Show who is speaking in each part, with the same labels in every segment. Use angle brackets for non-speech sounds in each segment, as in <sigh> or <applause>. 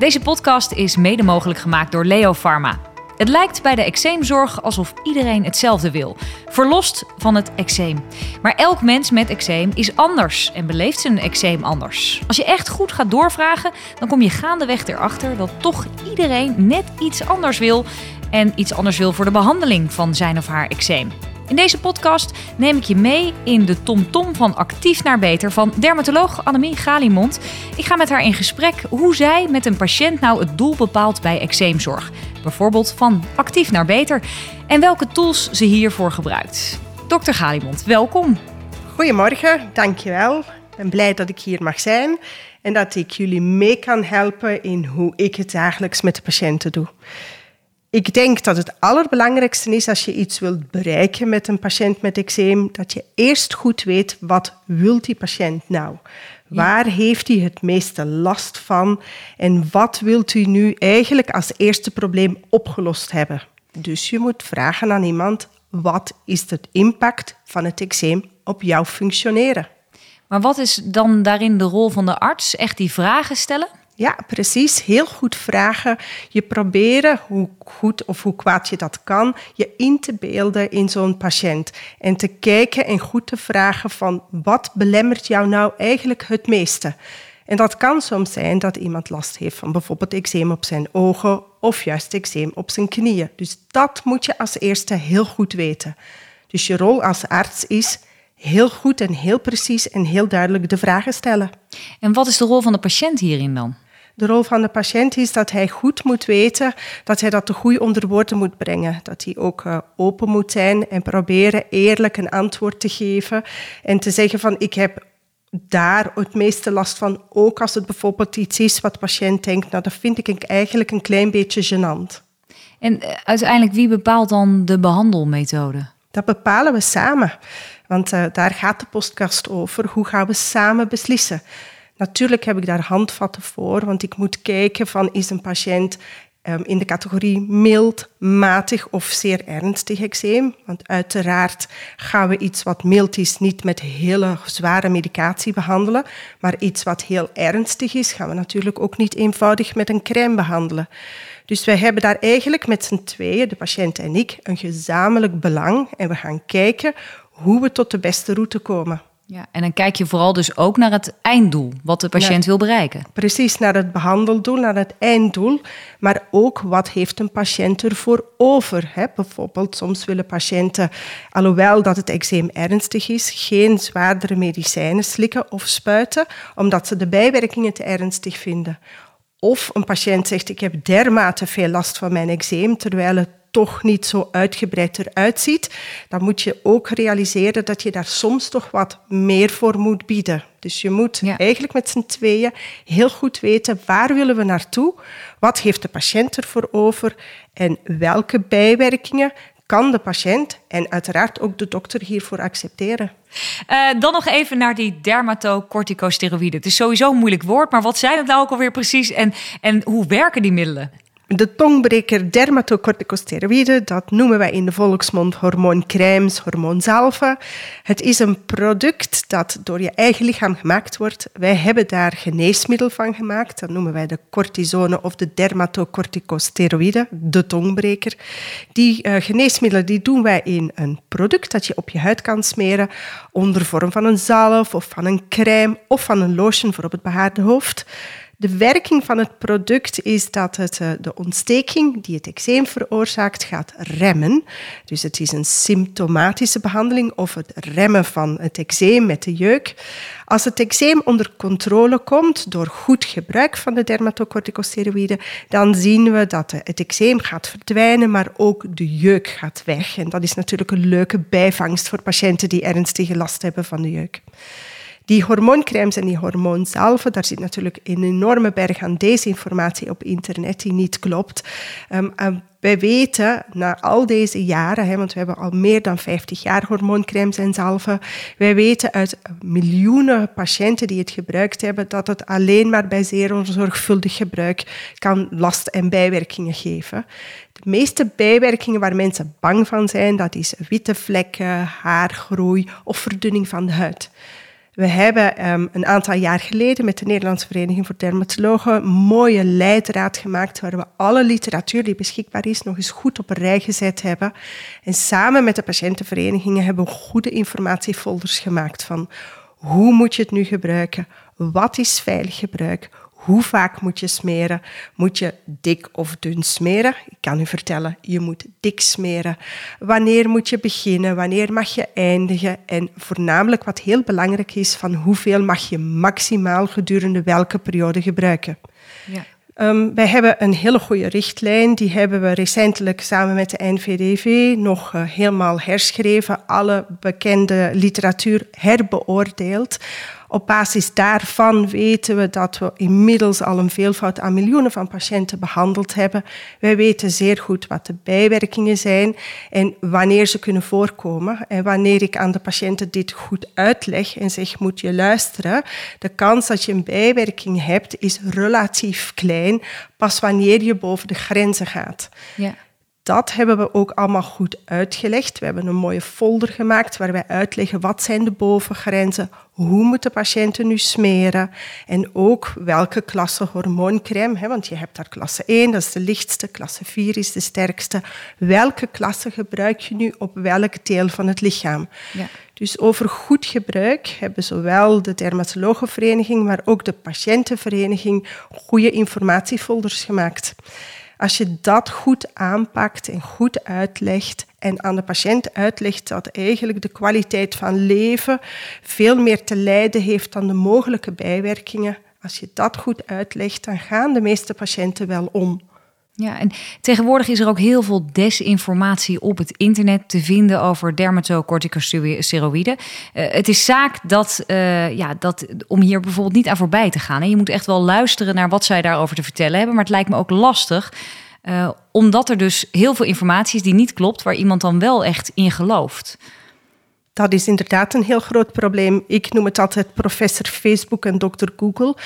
Speaker 1: Deze podcast is mede mogelijk gemaakt door Leo Pharma. Het lijkt bij de eczeemzorg alsof iedereen hetzelfde wil. Verlost van het eczeem. Maar elk mens met eczeem is anders en beleeft zijn eczeem anders. Als je echt goed gaat doorvragen, dan kom je gaandeweg erachter dat toch iedereen net iets anders wil. En iets anders wil voor de behandeling van zijn of haar eczeem. In deze podcast neem ik je mee in de tomtom van actief naar beter van dermatoloog Annemie Galimond. Ik ga met haar in gesprek hoe zij met een patiënt nou het doel bepaalt bij eczeemzorg. Bijvoorbeeld van actief naar beter en welke tools ze hiervoor gebruikt. Dokter Galimond, welkom.
Speaker 2: Goedemorgen, dankjewel. Ik ben blij dat ik hier mag zijn en dat ik jullie mee kan helpen in hoe ik het dagelijks met de patiënten doe. Ik denk dat het allerbelangrijkste is als je iets wilt bereiken met een patiënt met eczeem, dat je eerst goed weet wat wil die patiënt nou? Waar heeft hij het meeste last van en wat wilt u nu eigenlijk als eerste probleem opgelost hebben? Dus je moet vragen aan iemand, wat is de impact van het eczeem op jouw functioneren?
Speaker 1: Maar wat is dan daarin de rol van de arts? Echt die vragen stellen?
Speaker 2: Ja, precies. Heel goed vragen. Je proberen, hoe goed of hoe kwaad je dat kan, je in te beelden in zo'n patiënt. En te kijken en goed te vragen van wat belemmert jou nou eigenlijk het meeste? En dat kan soms zijn dat iemand last heeft van bijvoorbeeld eczeem op zijn ogen of juist eczeem op zijn knieën. Dus dat moet je als eerste heel goed weten. Dus je rol als arts is heel goed en heel precies en heel duidelijk de vragen stellen.
Speaker 1: En wat is de rol van de patiënt hierin dan?
Speaker 2: De rol van de patiënt is dat hij goed moet weten dat hij dat te goed onder woorden moet brengen. Dat hij ook uh, open moet zijn en proberen eerlijk een antwoord te geven. En te zeggen van ik heb daar het meeste last van. Ook als het bijvoorbeeld iets is wat de patiënt denkt, nou dat vind ik eigenlijk een klein beetje gênant.
Speaker 1: En uh, uiteindelijk wie bepaalt dan de behandelmethode?
Speaker 2: Dat bepalen we samen. Want uh, daar gaat de podcast over. Hoe gaan we samen beslissen? Natuurlijk heb ik daar handvatten voor, want ik moet kijken van is een patiënt um, in de categorie mild, matig of zeer ernstig eczeem. Want uiteraard gaan we iets wat mild is niet met hele zware medicatie behandelen, maar iets wat heel ernstig is, gaan we natuurlijk ook niet eenvoudig met een crème behandelen. Dus wij hebben daar eigenlijk met z'n tweeën, de patiënt en ik, een gezamenlijk belang en we gaan kijken hoe we tot de beste route komen.
Speaker 1: Ja, en dan kijk je vooral dus ook naar het einddoel, wat de patiënt wil bereiken.
Speaker 2: Precies, naar het behandeldoel, naar het einddoel. Maar ook wat heeft een patiënt ervoor over? Hè? Bijvoorbeeld, soms willen patiënten, alhoewel dat het eczeem ernstig is, geen zwaardere medicijnen slikken of spuiten, omdat ze de bijwerkingen te ernstig vinden. Of een patiënt zegt, ik heb dermate veel last van mijn eczeem, terwijl het toch niet zo uitgebreid eruit ziet, dan moet je ook realiseren dat je daar soms toch wat meer voor moet bieden. Dus je moet eigenlijk met z'n tweeën heel goed weten waar willen we naartoe, wat heeft de patiënt ervoor over en welke bijwerkingen kan de patiënt en uiteraard ook de dokter hiervoor accepteren.
Speaker 1: Uh, dan nog even naar die dermatocorticosteroïden. Het is sowieso een moeilijk woord, maar wat zijn het nou ook alweer precies en, en hoe werken die middelen?
Speaker 2: De tongbreker dermatocorticosteroïden, dat noemen wij in de volksmond hormooncrèmes, hormoonzalven. Het is een product dat door je eigen lichaam gemaakt wordt. Wij hebben daar geneesmiddel van gemaakt. Dat noemen wij de cortisone of de dermatocorticosteroïden, de tongbreker. Die uh, geneesmiddelen die doen wij in een product dat je op je huid kan smeren onder vorm van een zalf of van een crème of van een lotion voor op het behaarde hoofd. De werking van het product is dat het eh, de ontsteking die het eczeem veroorzaakt gaat remmen. Dus het is een symptomatische behandeling of het remmen van het eczeem met de jeuk. Als het eczeem onder controle komt door goed gebruik van de dermatocorticosteroïden, dan zien we dat het eczeem gaat verdwijnen, maar ook de jeuk gaat weg. En dat is natuurlijk een leuke bijvangst voor patiënten die ernstige last hebben van de jeuk. Die hormooncremes en die hormoonzalven, daar zit natuurlijk een enorme berg aan desinformatie op internet die niet klopt. Um, wij weten na al deze jaren, hè, want we hebben al meer dan 50 jaar hormooncremes en zalven, wij weten uit miljoenen patiënten die het gebruikt hebben dat het alleen maar bij zeer onzorgvuldig gebruik kan last en bijwerkingen geven. De meeste bijwerkingen waar mensen bang van zijn, dat is witte vlekken, haargroei of verdunning van de huid. We hebben um, een aantal jaar geleden met de Nederlandse Vereniging voor Dermatologen een mooie leidraad gemaakt waar we alle literatuur die beschikbaar is nog eens goed op een rij gezet hebben. En samen met de patiëntenverenigingen hebben we goede informatiefolders gemaakt van hoe moet je het nu gebruiken, wat is veilig gebruik, hoe vaak moet je smeren? Moet je dik of dun smeren? Ik kan u vertellen, je moet dik smeren. Wanneer moet je beginnen? Wanneer mag je eindigen? En voornamelijk wat heel belangrijk is, van hoeveel mag je maximaal gedurende welke periode gebruiken? Ja. Um, wij hebben een hele goede richtlijn. Die hebben we recentelijk samen met de NVDV nog uh, helemaal herschreven. Alle bekende literatuur herbeoordeeld op basis daarvan weten we dat we inmiddels al een veelvoud aan miljoenen van patiënten behandeld hebben. Wij weten zeer goed wat de bijwerkingen zijn en wanneer ze kunnen voorkomen. En wanneer ik aan de patiënten dit goed uitleg en zeg, moet je luisteren, de kans dat je een bijwerking hebt is relatief klein, pas wanneer je boven de grenzen gaat. Ja dat hebben we ook allemaal goed uitgelegd. We hebben een mooie folder gemaakt waar wij uitleggen wat zijn de bovengrenzen, hoe moeten patiënten nu smeren en ook welke klasse hormooncrème, hè, want je hebt daar klasse 1, dat is de lichtste, klasse 4 is de sterkste. Welke klasse gebruik je nu op welk deel van het lichaam? Ja. Dus over goed gebruik hebben zowel de dermatologenvereniging, maar ook de patiëntenvereniging goede informatiefolders gemaakt. Als je dat goed aanpakt en goed uitlegt en aan de patiënt uitlegt dat eigenlijk de kwaliteit van leven veel meer te lijden heeft dan de mogelijke bijwerkingen, als je dat goed uitlegt, dan gaan de meeste patiënten wel om.
Speaker 1: Ja, en tegenwoordig is er ook heel veel desinformatie op het internet te vinden over dermatocorticosteroïden. Uh, het is zaak dat, uh, ja, dat, om hier bijvoorbeeld niet aan voorbij te gaan. Hè. Je moet echt wel luisteren naar wat zij daarover te vertellen hebben. Maar het lijkt me ook lastig, uh, omdat er dus heel veel informatie is die niet klopt, waar iemand dan wel echt in gelooft.
Speaker 2: Dat is inderdaad een heel groot probleem. Ik noem het altijd professor Facebook en dokter Google.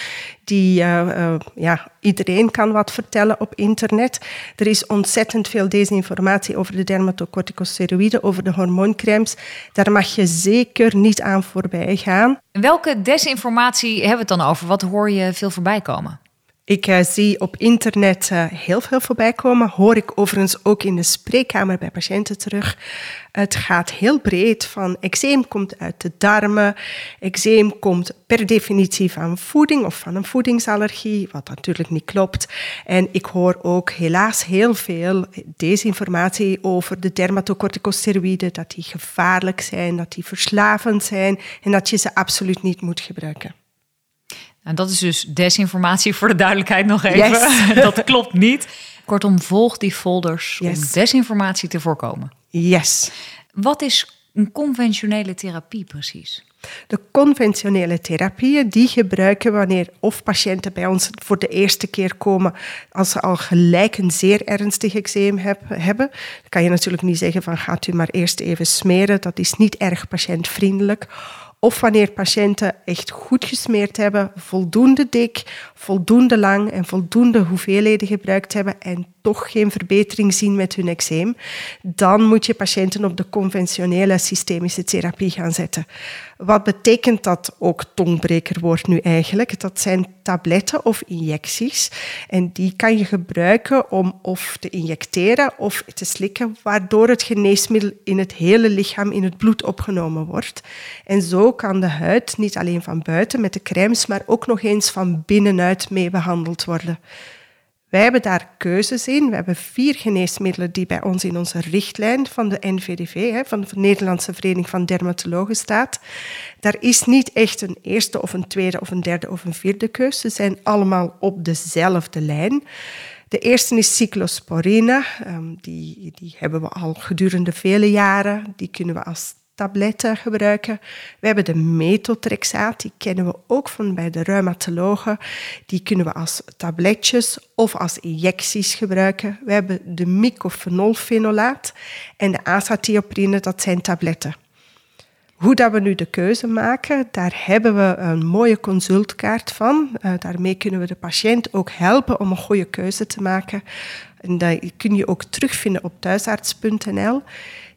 Speaker 2: Die, uh, uh, ja, iedereen kan wat vertellen op internet. Er is ontzettend veel desinformatie over de dermatocorticosteroïden, over de hormooncremes. Daar mag je zeker niet aan voorbij gaan.
Speaker 1: Welke desinformatie hebben we het dan over? Wat hoor je veel voorbij komen?
Speaker 2: Ik uh, zie op internet uh, heel veel voorbij komen. Hoor ik overigens ook in de spreekkamer bij patiënten terug. Het gaat heel breed van eczeem komt uit de darmen. Eczeem komt per definitie van voeding of van een voedingsallergie, wat natuurlijk niet klopt. En ik hoor ook helaas heel veel desinformatie over de dermatocorticosteroïden, dat die gevaarlijk zijn, dat die verslavend zijn en dat je ze absoluut niet moet gebruiken.
Speaker 1: En dat is dus desinformatie voor de duidelijkheid nog even. <laughs> dat klopt niet. Kortom, volg die folders om desinformatie te voorkomen.
Speaker 2: Yes.
Speaker 1: Wat is een conventionele therapie precies?
Speaker 2: De conventionele therapieën die gebruiken wanneer of patiënten bij ons voor de eerste keer komen als ze al gelijk een zeer ernstig eczeem hebben. Dan kan je natuurlijk niet zeggen van gaat u maar eerst even smeren. Dat is niet erg patiëntvriendelijk. Of wanneer patiënten echt goed gesmeerd hebben, voldoende dik, voldoende lang en voldoende hoeveelheden gebruikt hebben en toch geen verbetering zien met hun eczeem, dan moet je patiënten op de conventionele systemische therapie gaan zetten. Wat betekent dat ook tongbrekerwoord nu eigenlijk? Dat zijn tabletten of injecties en die kan je gebruiken om of te injecteren of te slikken, waardoor het geneesmiddel in het hele lichaam in het bloed opgenomen wordt. En zo kan de huid niet alleen van buiten met de crèmes, maar ook nog eens van binnenuit mee behandeld worden. Wij hebben daar keuzes in. We hebben vier geneesmiddelen die bij ons in onze richtlijn van de NVDV, van de Nederlandse Vereniging van Dermatologen, staat. Daar is niet echt een eerste of een tweede of een derde of een vierde keuze. Ze zijn allemaal op dezelfde lijn. De eerste is cyclosporine. Ehm, die, die hebben we al gedurende vele jaren. Die kunnen we als tabletten gebruiken. We hebben de metotrexaat, die kennen we ook van bij de reumatologen. Die kunnen we als tabletjes of als injecties gebruiken. We hebben de mycophenolfenolaat en de azatioprine, dat zijn tabletten. Hoe dat we nu de keuze maken, daar hebben we een mooie consultkaart van. Uh, daarmee kunnen we de patiënt ook helpen om een goede keuze te maken. En dat kun je ook terugvinden op thuisarts.nl.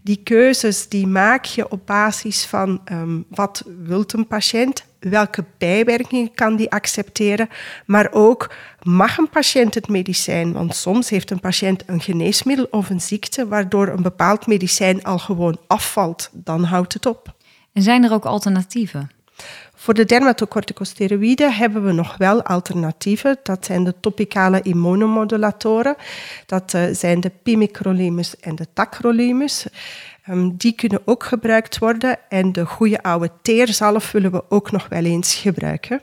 Speaker 2: Die keuzes die maak je op basis van um, wat wil een patiënt, welke bijwerkingen kan die accepteren, maar ook mag een patiënt het medicijn, want soms heeft een patiënt een geneesmiddel of een ziekte waardoor een bepaald medicijn al gewoon afvalt, dan houdt het op.
Speaker 1: En zijn er ook alternatieven?
Speaker 2: Voor de dermatocorticosteroïden hebben we nog wel alternatieven. Dat zijn de topicale immunomodulatoren. Dat uh, zijn de pimecrolimus en de tacrolimus. Um, die kunnen ook gebruikt worden en de goede oude teerzalf willen we ook nog wel eens gebruiken.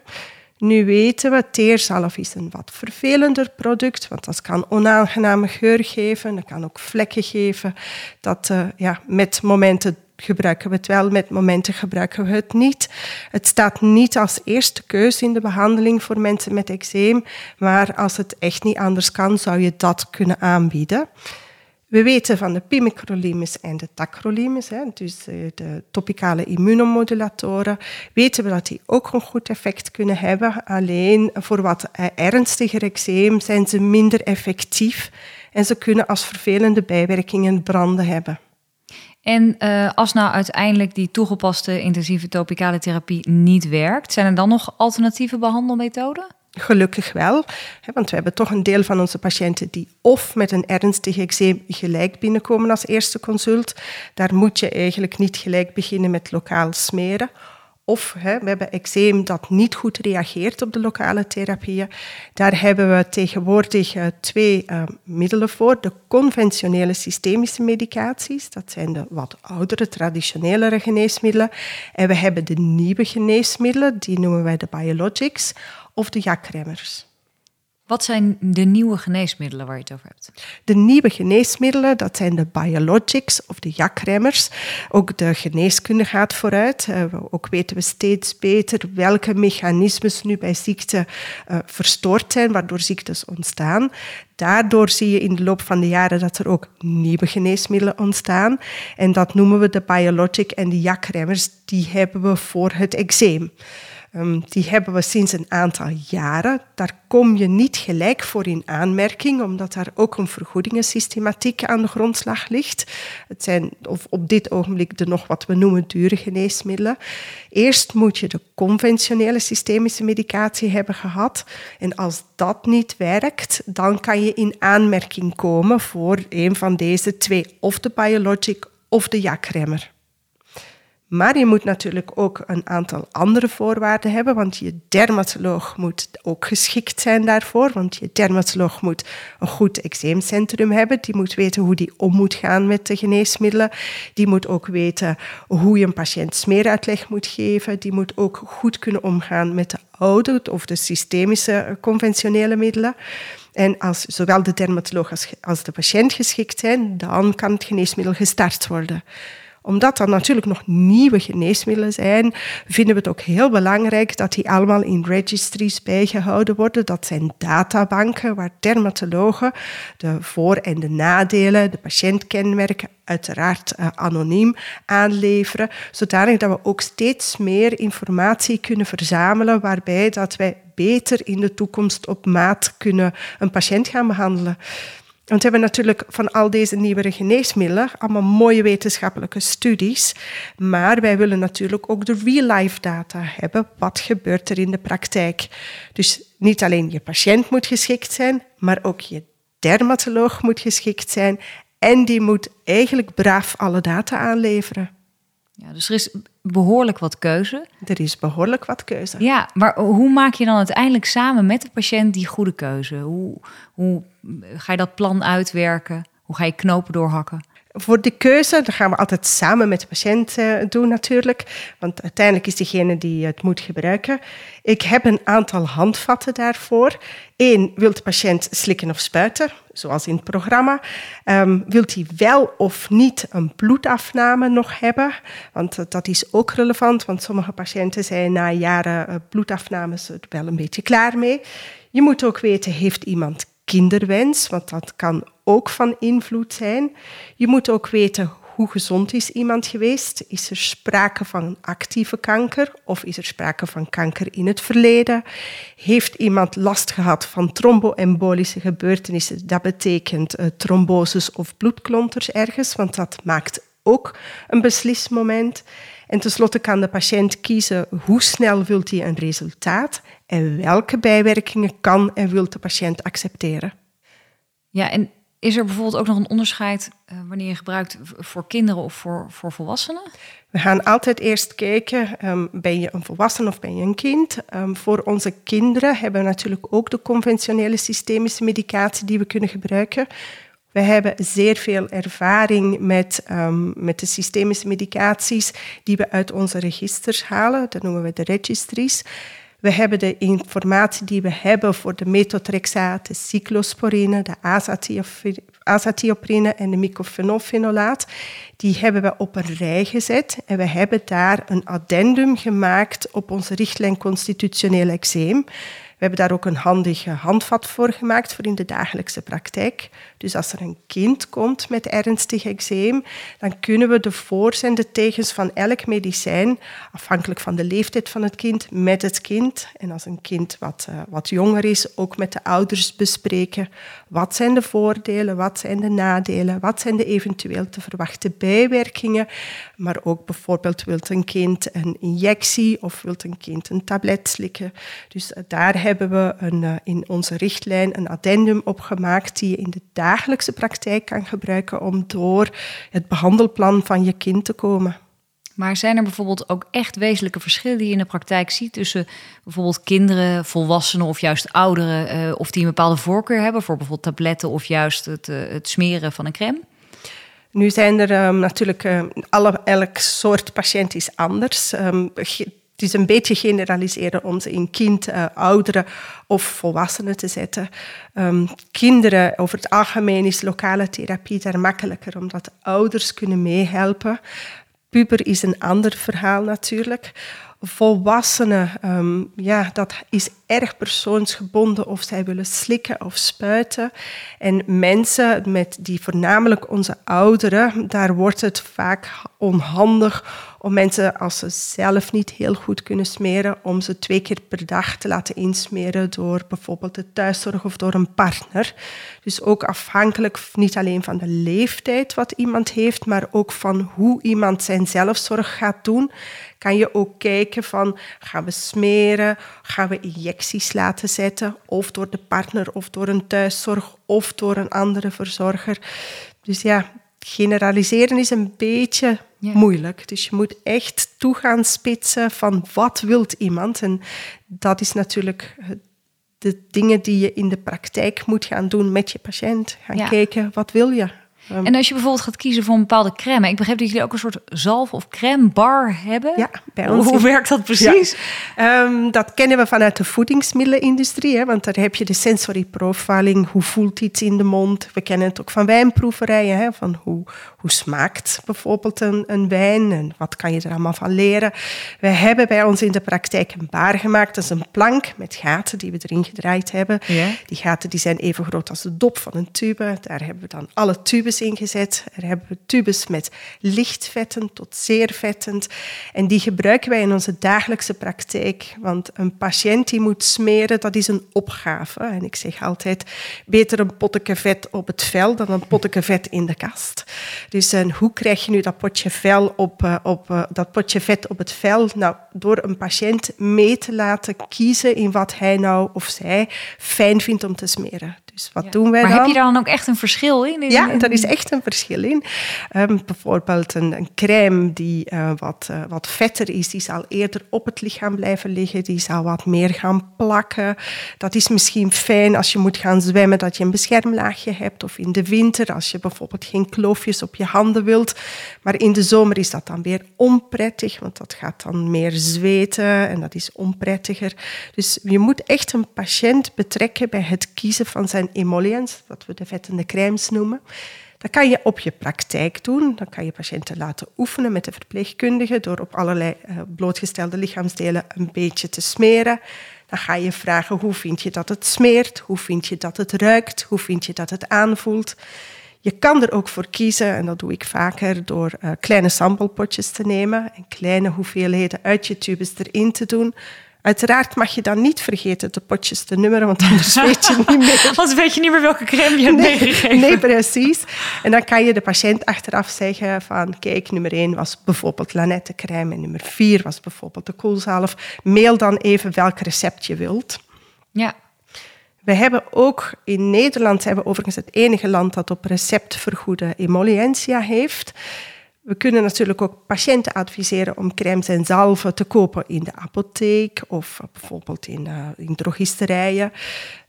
Speaker 2: Nu weten we, teerzalf is een wat vervelender product, want dat kan onaangename geur geven, dat kan ook vlekken geven. Dat uh, ja, met momenten gebruiken we het wel, met momenten gebruiken we het niet. Het staat niet als eerste keuze in de behandeling voor mensen met eczeem, maar als het echt niet anders kan, zou je dat kunnen aanbieden. We weten van de pimecrolimus en de tacrolimus, dus eh, de topicale immunomodulatoren, weten we dat die ook een goed effect kunnen hebben. Alleen voor wat eh, ernstiger eczeem zijn ze minder effectief en ze kunnen als vervelende bijwerkingen branden hebben.
Speaker 1: En uh, als nou uiteindelijk die toegepaste intensieve topicale therapie niet werkt, zijn er dan nog alternatieve behandelmethoden?
Speaker 2: Gelukkig wel, want we hebben toch een deel van onze patiënten die of met een ernstig eczeem gelijk binnenkomen als eerste consult. Daar moet je eigenlijk niet gelijk beginnen met lokaal smeren. Of hè, we hebben eczeem dat niet goed reageert op de lokale therapieën. Daar hebben we tegenwoordig uh, twee uh, middelen voor. De conventionele systemische medicaties, dat zijn de wat oudere, traditionelere geneesmiddelen. En we hebben de nieuwe geneesmiddelen, die noemen wij de biologics of de jakremmers.
Speaker 1: Wat zijn de nieuwe geneesmiddelen waar je het over hebt?
Speaker 2: De nieuwe geneesmiddelen, dat zijn de biologics of de jakremmers. Ook de geneeskunde gaat vooruit. Uh, ook weten we steeds beter welke mechanismes nu bij ziekte uh, verstoord zijn, waardoor ziektes ontstaan. Daardoor zie je in de loop van de jaren dat er ook nieuwe geneesmiddelen ontstaan. En dat noemen we de biologic en de jakremmers. Die hebben we voor het eczeem. Um, die hebben we sinds een aantal jaren. Daar kom je niet gelijk voor in aanmerking, omdat daar ook een vergoedingensystematiek aan de grondslag ligt. Het zijn of op dit ogenblik de nog wat we noemen dure geneesmiddelen. Eerst moet je de conventionele systemische medicatie hebben gehad. En als dat niet werkt, dan kan je in aanmerking komen voor een van deze twee, of de biologic of de jakremmer. Maar je moet natuurlijk ook een aantal andere voorwaarden hebben, want je dermatoloog moet ook geschikt zijn daarvoor, want je dermatoloog moet een goed eczeemcentrum hebben, die moet weten hoe die om moet gaan met de geneesmiddelen, die moet ook weten hoe je een patiënt smeeruitleg moet geven, die moet ook goed kunnen omgaan met de oude of de systemische conventionele middelen. En als zowel de dermatoloog als de patiënt geschikt zijn, dan kan het geneesmiddel gestart worden omdat er natuurlijk nog nieuwe geneesmiddelen zijn, vinden we het ook heel belangrijk dat die allemaal in registries bijgehouden worden. Dat zijn databanken waar dermatologen de voor- en de nadelen, de patiëntkenmerken, uiteraard uh, anoniem aanleveren, zodanig dat we ook steeds meer informatie kunnen verzamelen, waarbij dat wij beter in de toekomst op maat kunnen een patiënt gaan behandelen. Want we hebben natuurlijk van al deze nieuwere geneesmiddelen allemaal mooie wetenschappelijke studies. Maar wij willen natuurlijk ook de real-life data hebben. Wat gebeurt er in de praktijk? Dus niet alleen je patiënt moet geschikt zijn, maar ook je dermatoloog moet geschikt zijn. En die moet eigenlijk braaf alle data aanleveren.
Speaker 1: Ja, dus er is behoorlijk wat keuze.
Speaker 2: Er is behoorlijk wat keuze.
Speaker 1: Ja, maar hoe maak je dan uiteindelijk samen met de patiënt die goede keuze? Hoe, hoe ga je dat plan uitwerken? Hoe ga je knopen doorhakken?
Speaker 2: Voor de keuze, gaan we altijd samen met de patiënt uh, doen natuurlijk, want uiteindelijk is degene die het moet gebruiken. Ik heb een aantal handvatten daarvoor. Eén, wilt de patiënt slikken of spuiten, zoals in het programma? Um, wilt hij wel of niet een bloedafname nog hebben? Want dat is ook relevant, want sommige patiënten zijn na jaren uh, bloedafnames wel een beetje klaar mee. Je moet ook weten, heeft iemand kinderwens, want dat kan ook van invloed zijn. Je moet ook weten hoe gezond is iemand geweest? Is er sprake van actieve kanker of is er sprake van kanker in het verleden? Heeft iemand last gehad van tromboembolische gebeurtenissen? Dat betekent uh, of bloedklonters ergens, want dat maakt ook een beslismoment. En tenslotte kan de patiënt kiezen hoe snel wilt hij een resultaat en welke bijwerkingen kan en wil de patiënt accepteren.
Speaker 1: Ja, en is er bijvoorbeeld ook nog een onderscheid uh, wanneer je gebruikt voor kinderen of voor, voor volwassenen?
Speaker 2: We gaan altijd eerst kijken, um, ben je een volwassen of ben je een kind? Um, voor onze kinderen hebben we natuurlijk ook de conventionele systemische medicatie die we kunnen gebruiken. We hebben zeer veel ervaring met, um, met de systemische medicaties die we uit onze registers halen. Dat noemen we de registries. We hebben de informatie die we hebben voor de methotrexaat, de cyclosporine, de azatioprine en de mycophenolfenolaat. Die hebben we op een rij gezet en we hebben daar een addendum gemaakt op onze richtlijn constitutioneel eczeem. Hebben daar ook een handige handvat voor gemaakt voor in de dagelijkse praktijk. Dus als er een kind komt met ernstig eczeem, dan kunnen we de voor's en de tegens van elk medicijn, afhankelijk van de leeftijd van het kind, met het kind. En als een kind wat, uh, wat jonger is, ook met de ouders bespreken. Wat zijn de voordelen, wat zijn de nadelen, wat zijn de eventueel te verwachten bijwerkingen. Maar ook bijvoorbeeld wilt een kind een injectie of wilt een kind een tablet slikken. Dus uh, daar hebben we een, uh, in onze richtlijn een addendum op gemaakt die je in de dagelijkse praktijk kan gebruiken om door het behandelplan van je kind te komen.
Speaker 1: Maar zijn er bijvoorbeeld ook echt wezenlijke verschillen die je in de praktijk ziet tussen bijvoorbeeld kinderen, volwassenen of juist ouderen, uh, of die een bepaalde voorkeur hebben voor bijvoorbeeld tabletten of juist het, uh, het smeren van een crème?
Speaker 2: Nu zijn er um, natuurlijk, uh, alle, elk soort patiënt is anders. Um, het is een beetje generaliseren om ze in kind, uh, ouderen of volwassenen te zetten. Um, kinderen, over het algemeen is lokale therapie daar makkelijker, omdat ouders kunnen meehelpen. Puber is een ander verhaal natuurlijk. Volwassenen, um, ja, dat is erg persoonsgebonden of zij willen slikken of spuiten. En mensen met die voornamelijk onze ouderen, daar wordt het vaak onhandig om mensen als ze zelf niet heel goed kunnen smeren, om ze twee keer per dag te laten insmeren door bijvoorbeeld de thuiszorg of door een partner. Dus ook afhankelijk niet alleen van de leeftijd wat iemand heeft, maar ook van hoe iemand zijn zelfzorg gaat doen, kan je ook kijken van gaan we smeren, gaan we injecties laten zetten, of door de partner of door een thuiszorg of door een andere verzorger. Dus ja, generaliseren is een beetje moeilijk. Dus je moet echt toe gaan spitsen van wat wilt iemand. En dat is natuurlijk de dingen die je in de praktijk moet gaan doen met je patiënt. Gaan kijken, wat wil je?
Speaker 1: Ehm, en als je bijvoorbeeld gaat kiezen voor een bepaalde crème. Ik begreep dat jullie ook een soort zalf of crème bar hebben.
Speaker 2: Ja, bij ons.
Speaker 1: Hoe, werkt dat precies?
Speaker 2: Um, dat kennen we vanuit de voedingsmiddelenindustrie. Hè, want daar heb je de sensory profiling. Hoe voelt iets in de mond? We kennen het ook van wijnproeverijen. Hè, van hoe, hoe smaakt bijvoorbeeld een, een wijn? En wat kan je er allemaal van leren? We hebben bij ons in de praktijk een bar gemaakt. Dat is een plank met gaten die we erin gedraaid hebben. Die gaten die zijn even groot als de dop van een tube. Daar hebben we dan alle tubes ingezet. Er hebben we tubes met lichtvetten tot zeer vettend. En die gebruiken wij in onze dagelijkse praktijk. Want een patiënt die moet smeren, dat is een opgave. En ik zeg altijd, beter een potje vet op het vel dan een potje vet in de kast. Dus en hoe krijg je nu dat potje, vel op, uh, op, uh, dat potje vet op het vel? Nou, door een patiënt mee te laten kiezen in wat hij nou of zij fijn vindt om te smeren. Dus wat doen wij
Speaker 1: maar
Speaker 2: dan?
Speaker 1: heb je daar dan ook echt een verschil in? in
Speaker 2: ja, daar is echt een verschil in. Um, bijvoorbeeld een, een, crème die uh, wat, uh, wat vetter is, die zal eerder op het lichaam blijven liggen. Die zal wat meer gaan plakken. Dat is misschien fijn als je moet gaan zwemmen, dat je een beschermlaagje hebt. Of in de winter, als je bijvoorbeeld geen kloofjes op je handen wilt. Maar in de zomer is dat dan weer onprettig, want dat gaat dan meer zweten en dat is onprettiger. Dus je moet echt een patiënt betrekken bij het kiezen van zijn emollients, wat we de vettende crèmes noemen. Dat kan je op je praktijk doen. Dan kan je patiënten laten oefenen met de verpleegkundige door op allerlei uh, blootgestelde lichaamsdelen een beetje te smeren. Dan ga je vragen hoe vind je dat het smeert, hoe vind je dat het ruikt, hoe vind je dat het aanvoelt. Je kan er ook voor kiezen, en dat doe ik vaker, door uh, kleine samplepotjes te nemen en kleine hoeveelheden uit je tubes erin te doen Uiteraard mag je dan niet vergeten de potjes te nummeren, want anders <laughs> weet je niet meer. <laughs>
Speaker 1: Anders weet je niet meer welke crème je hebt
Speaker 2: nee,
Speaker 1: meegegeven.
Speaker 2: Nee, precies. En dan kan je de patiënt achteraf zeggen van... kijk, nummer 1 was bijvoorbeeld Lanette crème en nummer 4 was bijvoorbeeld de koelzalf. Mail dan even welk recept je wilt.
Speaker 1: Ja.
Speaker 2: We hebben ook in Nederland, zijn we overigens het enige land dat op recept vergoede emollientia heeft. We kunnen natuurlijk ook patiënten adviseren om crèmes en zalven te kopen in de apotheek of bijvoorbeeld in, in drogisterijen.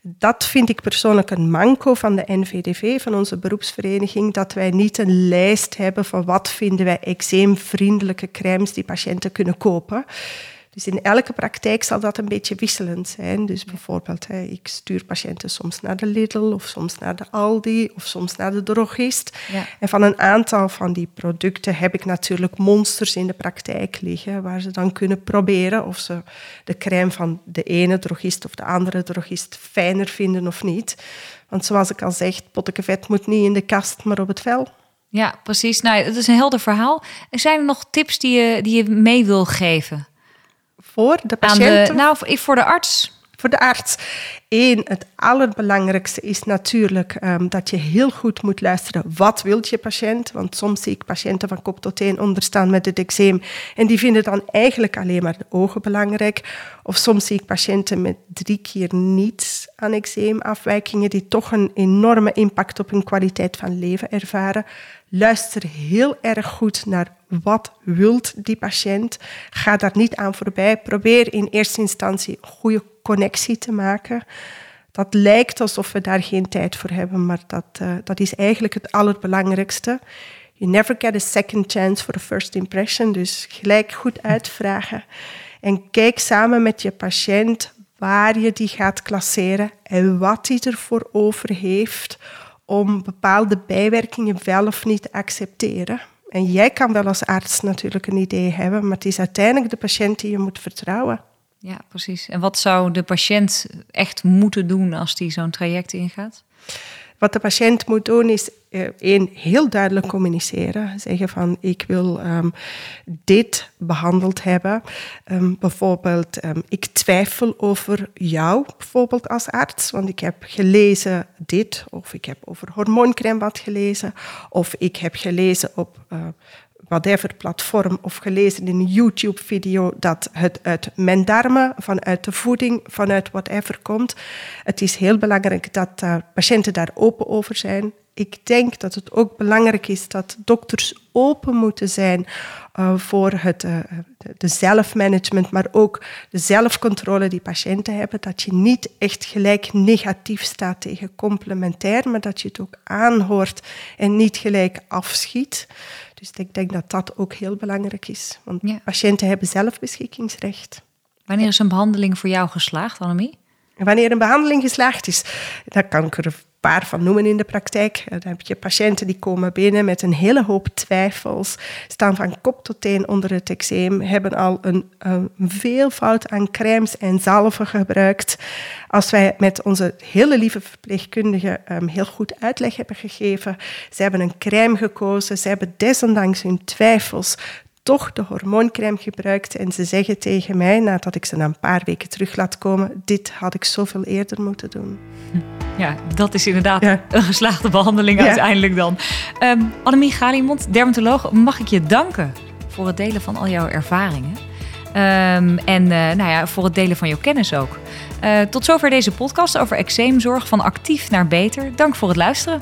Speaker 2: Dat vind ik persoonlijk een manco van de NVDV, van onze beroepsvereniging, dat wij niet een lijst hebben van wat vinden wij eczeemvriendelijke crèmes die patiënten kunnen kopen. Dus in elke praktijk zal dat een beetje wisselend zijn. Dus bijvoorbeeld, ik stuur patiënten soms naar de Lidl of soms naar de Aldi of soms naar de drogist. Ja. En van een aantal van die producten heb ik natuurlijk monsters in de praktijk liggen, waar ze dan kunnen proberen of ze de crème van de ene drogist of de andere drogist fijner vinden of niet. Want zoals ik al zeg, pottenkevet moet niet in de kast, maar op het vel.
Speaker 1: Ja, precies. Nou, het is een helder verhaal. Zijn er nog tips die je, die je mee wil geven?
Speaker 2: Voor de patiënt?
Speaker 1: nou, voor de arts.
Speaker 2: Voor de arts. Eén, het allerbelangrijkste is natuurlijk um, dat je heel goed moet luisteren. Wat wil je patiënt? Want soms zie ik patiënten van kop tot teen onderstaan met het eczeem. En die vinden dan eigenlijk alleen maar de ogen belangrijk. Of soms zie ik patiënten met drie keer niets aan eczeemafwijkingen. Die toch een enorme impact op hun kwaliteit van leven ervaren. Luister heel erg goed naar wat wilt die patiënt. Ga daar niet aan voorbij. Probeer in eerste instantie een goede connectie te maken. Dat lijkt alsof we daar geen tijd voor hebben, maar dat, uh, dat is eigenlijk het allerbelangrijkste. You never get a second chance for a first impression. Dus gelijk goed uitvragen. En kijk samen met je patiënt waar je die gaat klasseren en wat hij ervoor over heeft om bepaalde bijwerkingen wel of niet te accepteren. En jij kan wel als arts natuurlijk een idee hebben, maar het is uiteindelijk de patiënt die je moet vertrouwen.
Speaker 1: Ja, precies. En wat zou de patiënt echt moeten doen als die zo'n traject ingaat?
Speaker 2: Wat de patiënt moet doen is uh, één, heel duidelijk communiceren. Zeggen van ik wil um, dit behandeld hebben. Um, bijvoorbeeld, um, ik twijfel over jou, bijvoorbeeld als arts, want ik heb gelezen dit, of ik heb over hormooncrème wat gelezen, of ik heb gelezen op uh, whatever platform of gelezen in een YouTube-video dat het uit mijn darmen, vanuit de voeding, vanuit whatever komt. Het is heel belangrijk dat uh, patiënten daar open over zijn. Ik denk dat het ook belangrijk is dat dokters open moeten zijn uh, voor het, uh, de zelfmanagement, maar ook de zelfcontrole die patiënten hebben. Dat je niet echt gelijk negatief staat tegen complementair, maar dat je het ook aanhoort en niet gelijk afschiet. Dus ik denk dat dat ook heel belangrijk is. Want ja. patiënten hebben zelf beschikkingsrecht.
Speaker 1: Wanneer is een behandeling voor jou geslaagd, Annemie?
Speaker 2: Wanneer een behandeling geslaagd is, dan kan ik er paar van noemen in de praktijk. Dan heb je patiënten die komen binnen met een hele hoop twijfels, staan van kop tot teen onder het eczeem, hebben al een, een veelvoud aan crèmes en zalven gebruikt. Als wij met onze hele lieve verpleegkundige um, heel goed uitleg hebben gegeven, ze hebben een crème gekozen, ze hebben desondanks hun twijfels toch de hormooncrème gebruikt. En ze zeggen tegen mij, nadat ik ze na een paar weken terug laat komen, dit had ik zoveel eerder moeten doen.
Speaker 1: Ja, dat is inderdaad ja. een geslaagde behandeling ja. uiteindelijk dan. Um, Annemie Galimond, dermatoloog, mag ik je danken voor het delen van al jouw ervaringen. Um, en uh, nou ja, voor het delen van jouw kennis ook. Uh, tot zover deze podcast over eczeemzorg van actief naar beter. Dank voor het luisteren.